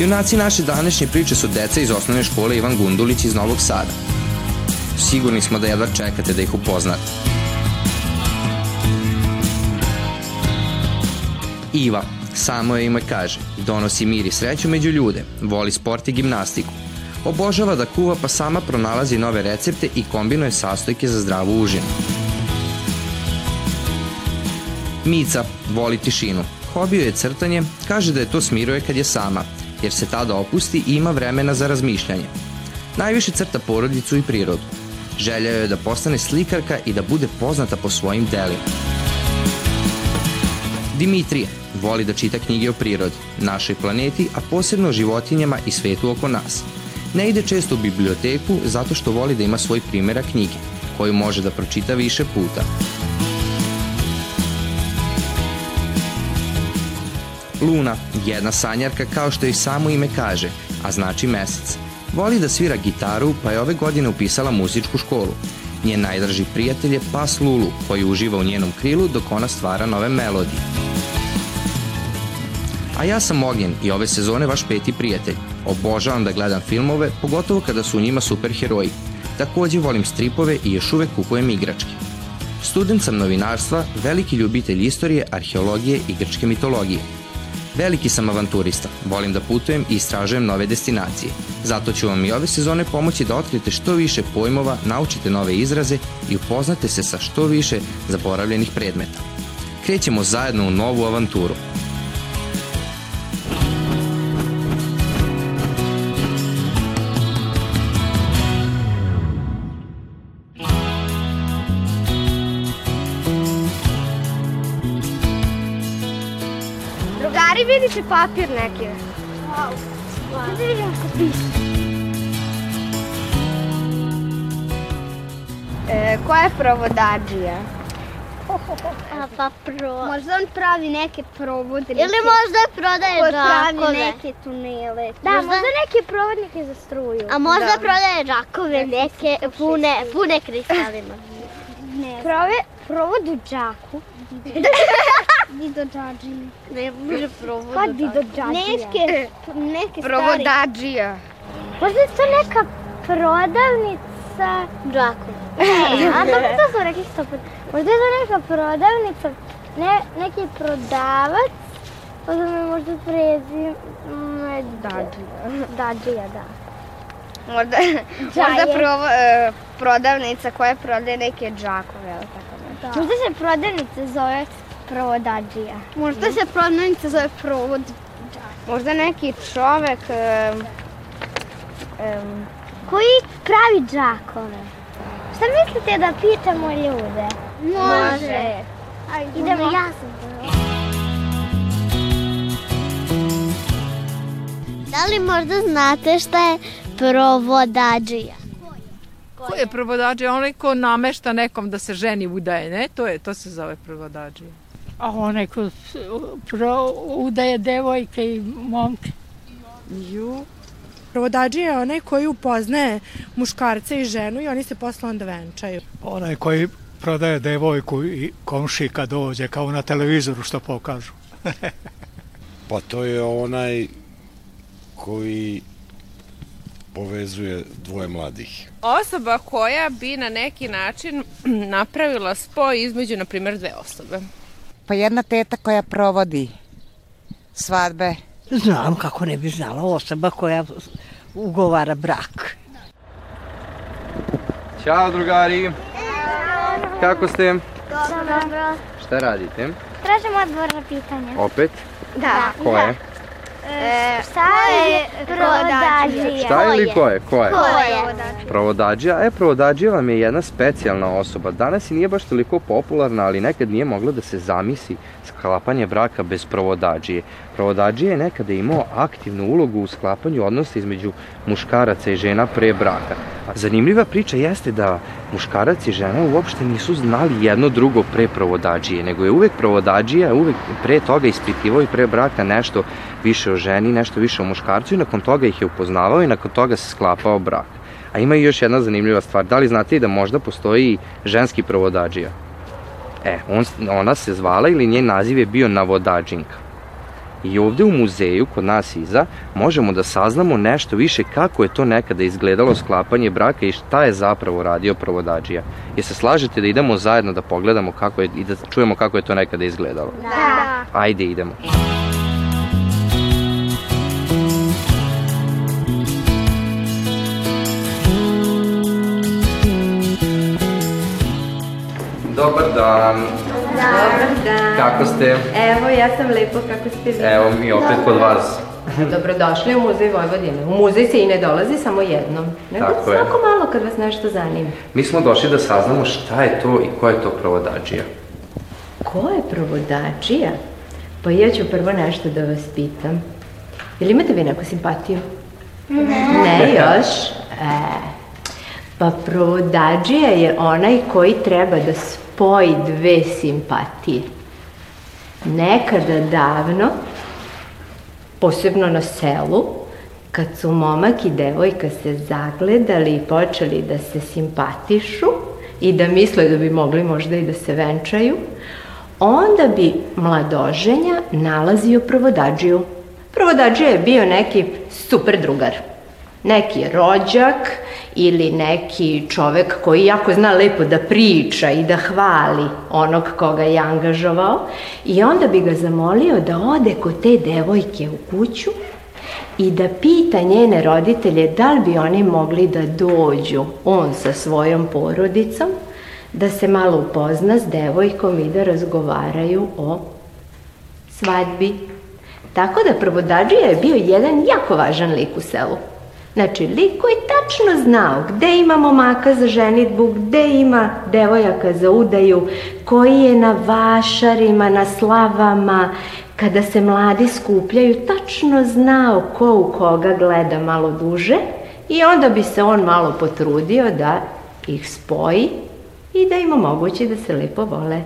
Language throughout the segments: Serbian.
Junaci naše današnje priče su deca iz osnovne škole Ivan Gundulić iz Novog Sada. Sigurni smo da jedva čekate da ih upoznate. Iva, samo je ime kaže, donosi mir i sreću među ljude, voli sport i gimnastiku. Obožava da kuva pa sama pronalazi nove recepte i kombinuje sastojke za zdravu užinu. Mica voli tišinu. Hobio je crtanje, kaže da je to smiruje kad je sama, jer se tada opusti i ima vremena za razmišljanje. Najviše crta porodicu i prirodu. Želja je da postane slikarka i da bude poznata po svojim delima. Dimitrije voli da čita knjige o prirodi, našoj planeti, a posebno o životinjama i svetu oko nas. Ne ide često u biblioteku zato što voli da ima svoj primjera knjige, koju može da pročita više puta. Luna, jedna sanjarka kao što i samo ime kaže, a znači mesec. Voli da svira gitaru, pa je ove godine upisala muzičku školu. Njen najdraži prijatelj je pas Lulu, koji uživa u njenom krilu dok ona stvara nove melodije. A ja sam Ognjen i ove sezone vaš peti prijatelj. Obožavam da gledam filmove, pogotovo kada su u njima superheroji. Takođe volim stripove i još uvek kupujem igračke. Student sam novinarstva, veliki ljubitelj istorije, arheologije i grčke mitologije. Veliki sam avanturista, volim da putujem i istražujem nove destinacije. Zato ću vam i ove sezone pomoći da otkrite što više pojmova, naučite nove izraze i upoznate se sa što više zaboravljenih predmeta. Krećemo zajedno u novu avanturu. Drugari, vidite papir neki. Wow. Da vidim kako piše. E, koja je provodađija? A pa pro... Možda on pravi neke provode. Ili možda prodaje Ko pravi džakove. neke tunele. Da, možda, možda- neke provodnike za struju. A možda Da. prodaje džakove neke pune, pune kristalima. Ne. Prove, provod u džaku. Dido džađi. Ne može provodu. Pa dido džađija. Neke, neke. Provodađija. Možda je to neka prodavnica. Džakove. Ne, a dobro to smo rekli sto puta. Možda je to neka prodavnica, ne, neki prodavac, pa da me možda prezime Dađija. Dađija, da. Možda, Džaje. možda provo, e, prodavnica koja prodaje neke džakove, ali tako ne. Možda se prodavnica zove provodađija. Možda se prodavnica zove provod. Možda neki čovek... E, e, Koji pravi džakove? Šta mislite da pitamo ljude? Može. Idemo. Ja sam prvo. Da li možda znate šta je provodađija? Ko je provodađe? Onaj ko namešta nekom da se ženi udaje, ne? To je, to se zove provodađe. A onaj ko pro, udaje devojke i momke. Ju. Provodađi je onaj koji upoznaje muškarca i ženu i oni se posle onda venčaju. Onaj koji prodaje devojku i komši kad dođe, kao na televizoru što pokažu. Pa to je onaj koji povezuje dvoje mladih. Osoba koja bi na neki način napravila spoj između, na primjer, dve osobe. Pa jedna teta koja provodi svadbe. Znam kako ne bi znala osoba koja ugovara brak. Ćao drugari, kako ste? Dobro. Šta radite? Tražimo odgovor na pitanje. Opet? Da. Koje? E, šta je provodađija? Šta je ili ko je? Ko je? Ko je? Provodađija? E, provodađija vam je jedna specijalna osoba. Danas i nije baš toliko popularna, ali nekad nije mogla da se zamisli sklapanje braka bez provodađije. Provodađija je nekada imao aktivnu ulogu u sklapanju odnosa između muškaraca i žena pre braka. Zanimljiva priča jeste da muškarac i žena uopšte nisu znali jedno drugo pre provodađije, nego je uvek provodađija uvek pre toga ispitivao i pre braka nešto više o ženi, nešto više o muškarcu i nakon toga ih je upoznavao i nakon toga se sklapao brak. A ima i još jedna zanimljiva stvar. Da li znate i da možda postoji ženski provodađija? E, on, ona se zvala ili njen naziv je bio navodađinka. I ovde u muzeju, kod nas iza, možemo da saznamo nešto više kako je to nekada izgledalo sklapanje braka i šta je zapravo radio provodađija. Je se slažete da idemo zajedno da pogledamo kako je i da čujemo kako je to nekada izgledalo? Da. Ajde, idemo. Dobar dan. Dobar dan. Kako ste? Evo, ja sam lepo, kako ste vi? Evo mi opet kod vas. Dobrodošli u Muzej Vojvodine. U muzej se i ne dolazi samo jednom, nego Tako je. svako malo kad vas nešto zanima. Mi smo došli da saznamo šta je to i ko je to provodađija. Ko je provodačija? Pa ja ću prvo nešto da vas pitam. Jel imate vi neku simpatiju? Ne još? E, pa provodađija je onaj koji treba da spoji dve simpatije. Nekada davno, posebno na selu, kad su momak i devojka se zagledali i počeli da se simpatišu i da misle da bi mogli možda i da se venčaju, onda bi mladoženja nalazio provodađiju. Provodađija je bio neki super drugar. Neki rođak ili neki čovek koji jako zna lepo da priča i da hvali onog koga je angažovao i onda bi ga zamolio da ode kod te devojke u kuću i da pita njene roditelje da li bi oni mogli da dođu, on sa svojom porodicom, da se malo upozna s devojkom i da razgovaraju o svadbi. Tako da provodađija je bio jedan jako važan lik u selu. Znači, lik koji tačno znao gde ima momaka za ženitbu, gde ima devojaka za udaju, koji je na vašarima, na slavama, kada se mladi skupljaju, tačno znao ko u koga gleda malo duže i onda bi se on malo potrudio da ih spoji i da im omogući da se lepo vole.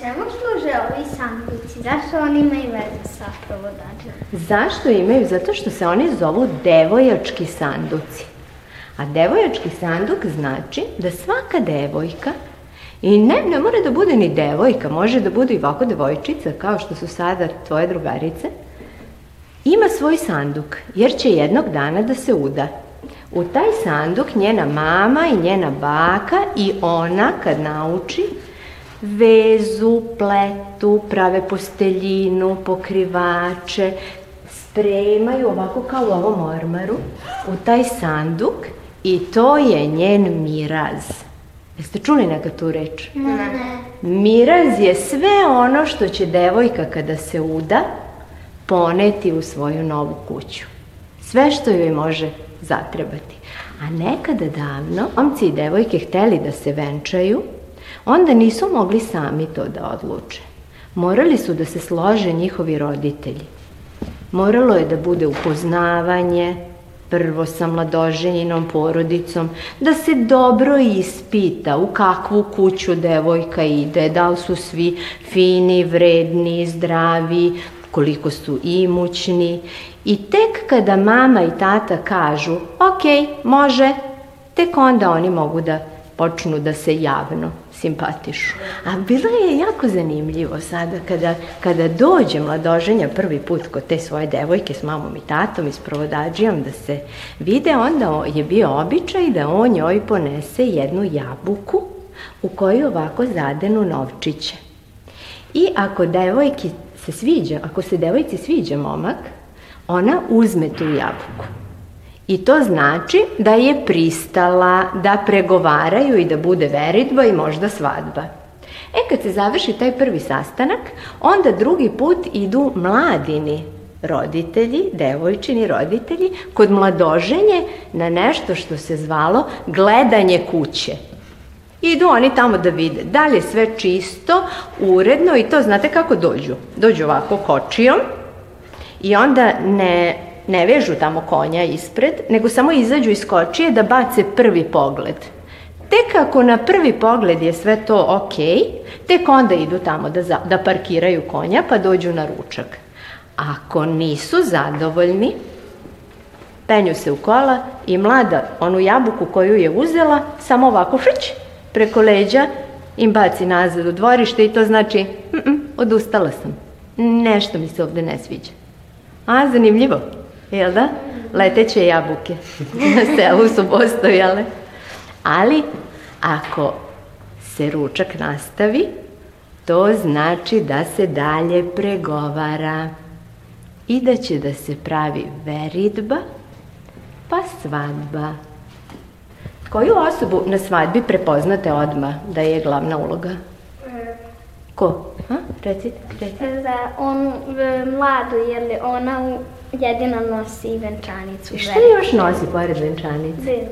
Čemu služe ovi sanduci? Zašto oni imaju veze sa provodačima? Zašto imaju? Zato što se oni zovu devojački sanduci. A devojački sanduk znači da svaka devojka, i ne, ne mora da bude ni devojka, može da bude i ovako devojčica, kao što su sada tvoje drugarice, ima svoj sanduk, jer će jednog dana da se uda. U taj sanduk njena mama i njena baka i ona kad nauči vezu, pletu, prave posteljinu, pokrivače, spremaju ovako kao u ovom ormaru u taj sanduk i to je njen miraz. Jeste čuli neka tu reč? Ne. Miraz je sve ono što će devojka kada se uda poneti u svoju novu kuću. Sve što joj može zatrebati. A nekada davno, omci i devojke hteli da se venčaju, onda nisu mogli sami to da odluče. Morali su da se slože njihovi roditelji. Moralo je da bude upoznavanje, prvo sa mladoženjinom porodicom, da se dobro ispita u kakvu kuću devojka ide, da li su svi fini, vredni, zdravi, koliko su imućni. I tek kada mama i tata kažu, ok, može, tek onda oni mogu da počnu da se javno simpatišu. A bilo je jako zanimljivo sada kada, kada dođe mladoženja prvi put kod te svoje devojke s mamom i tatom i s provodađijom da se vide, onda je bio običaj da on njoj ponese jednu jabuku u koju ovako zadenu novčiće. I ako devojki se sviđa, ako se devojci sviđa momak, ona uzme tu jabuku. I to znači da je pristala da pregovaraju i da bude veritba i možda svadba. E kad se završi taj prvi sastanak, onda drugi put idu mladini roditelji, devojčini roditelji, kod mladoženje na nešto što se zvalo gledanje kuće. Idu oni tamo da vide da li je sve čisto, uredno i to znate kako dođu. Dođu ovako kočijom i onda ne ne vežu tamo konja ispred, nego samo izađu iz kočije da bace prvi pogled. Tek ako na prvi pogled je sve to ok, tek onda idu tamo da, za, da parkiraju konja pa dođu na ručak. Ako nisu zadovoljni, penju se u kola i mlada onu jabuku koju je uzela, samo ovako šć, preko leđa im baci nazad u dvorište i to znači, mm -mm, odustala sam. Nešto mi se ovde ne sviđa. A, zanimljivo. Jel da? Leteće jabuke. Na selu su postojale. Ali, ako se ručak nastavi, to znači da se dalje pregovara i da će da se pravi veridba, pa svadba. Koju osobu na svadbi prepoznate odmah da je glavna uloga? Ko? Ha? Recite, recite. Za onu e, mladu, jer ona jedina nosi venčanicu. I šta još nosi pored venčanice?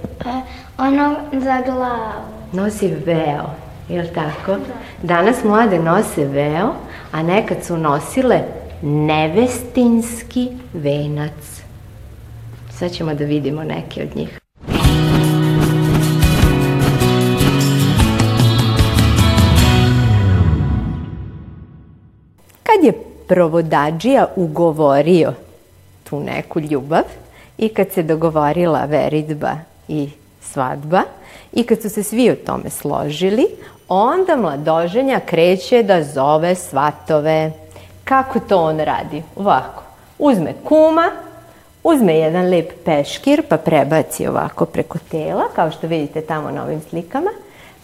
Ono za glavu. Nosi veo, je li tako? Danas mlade nose veo, a nekad su nosile nevestinski venac. Sad ćemo da vidimo neke od njih. Kad je provodađija ugovorio tu neku ljubav i kad se dogovorila veridba i svadba i kad su se svi o tome složili, onda mladoženja kreće da zove svatove. Kako to on radi? Ovako, uzme kuma, uzme jedan lep peškir pa prebaci ovako preko tela, kao što vidite tamo na ovim slikama,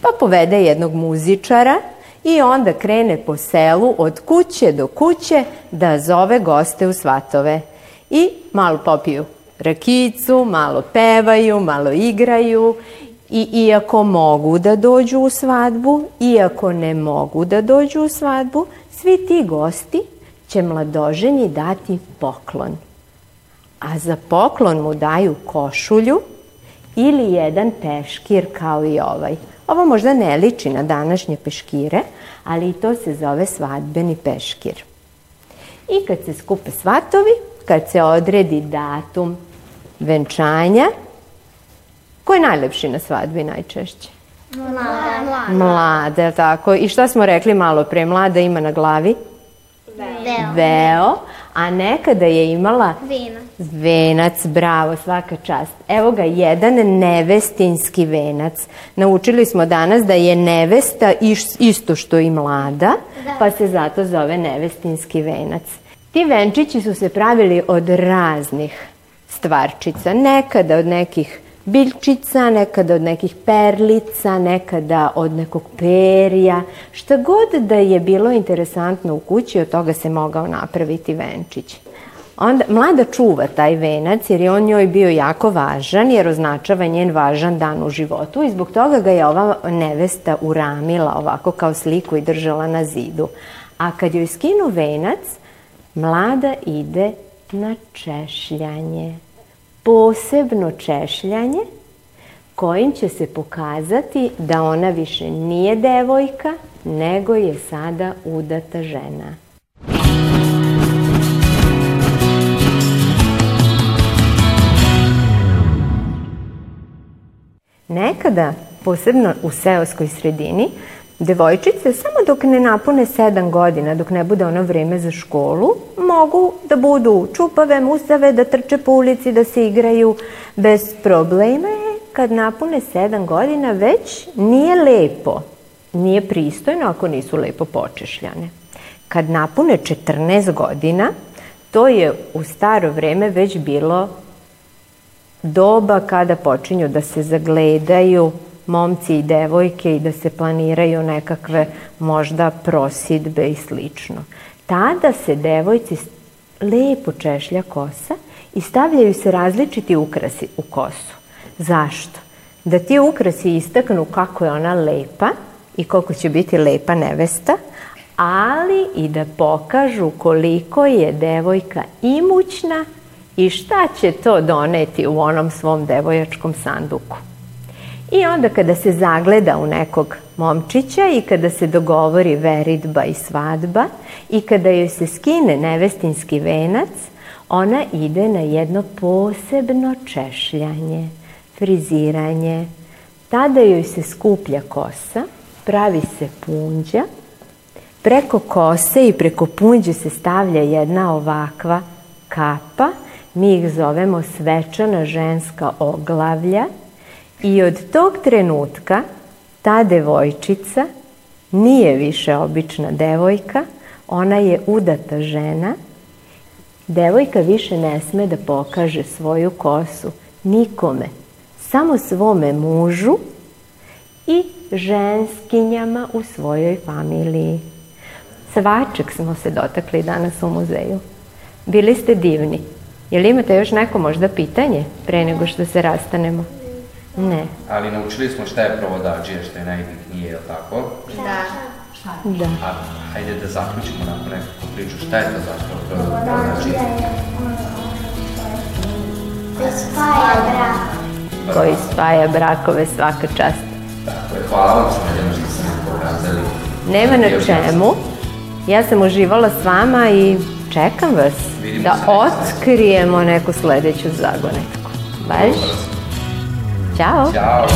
pa povede jednog muzičara i onda krene po selu od kuće do kuće da zove goste u svatove. I malo popiju rakicu, malo pevaju, malo igraju i iako mogu da dođu u svadbu, iako ne mogu da dođu u svadbu, svi ti gosti će mladoženji dati poklon. A za poklon mu daju košulju ili jedan peškir kao i ovaj. Ovo možda ne liči na današnje peškire, ali i to se zove svadbeni peškir. I kad se skupe svatovi, kad se odredi datum venčanja, ko je najlepši na svadbi najčešće? Mlada. Mlada, jel tako? I šta smo rekli malo pre? Mlada ima na glavi? Veo. Veo, a nekada je imala Vina. Venac, bravo, svaka čast. Evo ga, jedan nevestinski venac. Naučili smo danas da je nevesta isto što i mlada, pa se zato zove nevestinski venac. Ti venčići su se pravili od raznih stvarčica, nekada od nekih biljčica, nekada od nekih perlica, nekada od nekog perja. Šta god da je bilo interesantno u kući, od toga se mogao napraviti venčić. Onda mlada čuva taj venac jer je on njoj bio jako važan jer označava njen važan dan u životu i zbog toga ga je ova nevesta uramila ovako kao sliku i držala na zidu. A kad joj skinu venac, mlada ide na češljanje. Posebno češljanje kojim će se pokazati da ona više nije devojka, nego je sada udata žena. Nekada, posebno u seoskoj sredini, devojčice samo dok ne napune sedam godina, dok ne bude ono vreme za školu, mogu da budu čupave, musave, da trče po ulici, da se igraju bez problema. Kad napune sedam godina već nije lepo, nije pristojno ako nisu lepo počešljane. Kad napune 14 godina, to je u staro vreme već bilo doba kada počinju da se zagledaju momci i devojke i da se planiraju nekakve možda prosidbe i slično. Tada se devojci lepo češlja kosa i stavljaju se različiti ukrasi u kosu. Zašto? Da ti ukrasi istaknu kako je ona lepa i koliko će biti lepa nevesta, ali i da pokažu koliko je devojka imućna i šta će to doneti u onom svom devojačkom sanduku. I onda kada se zagleda u nekog momčića i kada se dogovori veridba i svadba i kada joj se skine nevestinski venac, ona ide na jedno posebno češljanje, friziranje. Tada joj se skuplja kosa, pravi se punđa, preko kose i preko punđe se stavlja jedna ovakva kapa, mi ih zovemo svečana ženska oglavlja i od tog trenutka ta devojčica nije više obična devojka, ona je udata žena Devojka više ne sme da pokaže svoju kosu nikome, samo svome mužu i ženskinjama u svojoj familiji. Svačeg smo se dotakli danas u muzeju. Bili ste divni. Jel imate još neko možda pitanje pre nego što se rastanemo? Ne. Ali naučili smo šta je provodađija, što je najbitnije, je li tako? Da. Da. A hajde da zaključimo nakon nekakvu priču, šta je to zapravo provodađija? Koji spaja brak. Koji spaja brakove svaka čast. Tako je, hvala vam što ste nam pokazali. Nema na čemu. Ja sam uživala s vama i čekam vas Vidimo da otkrijemo neku sledeću zagonetku. Baš? Ćao. Ćao.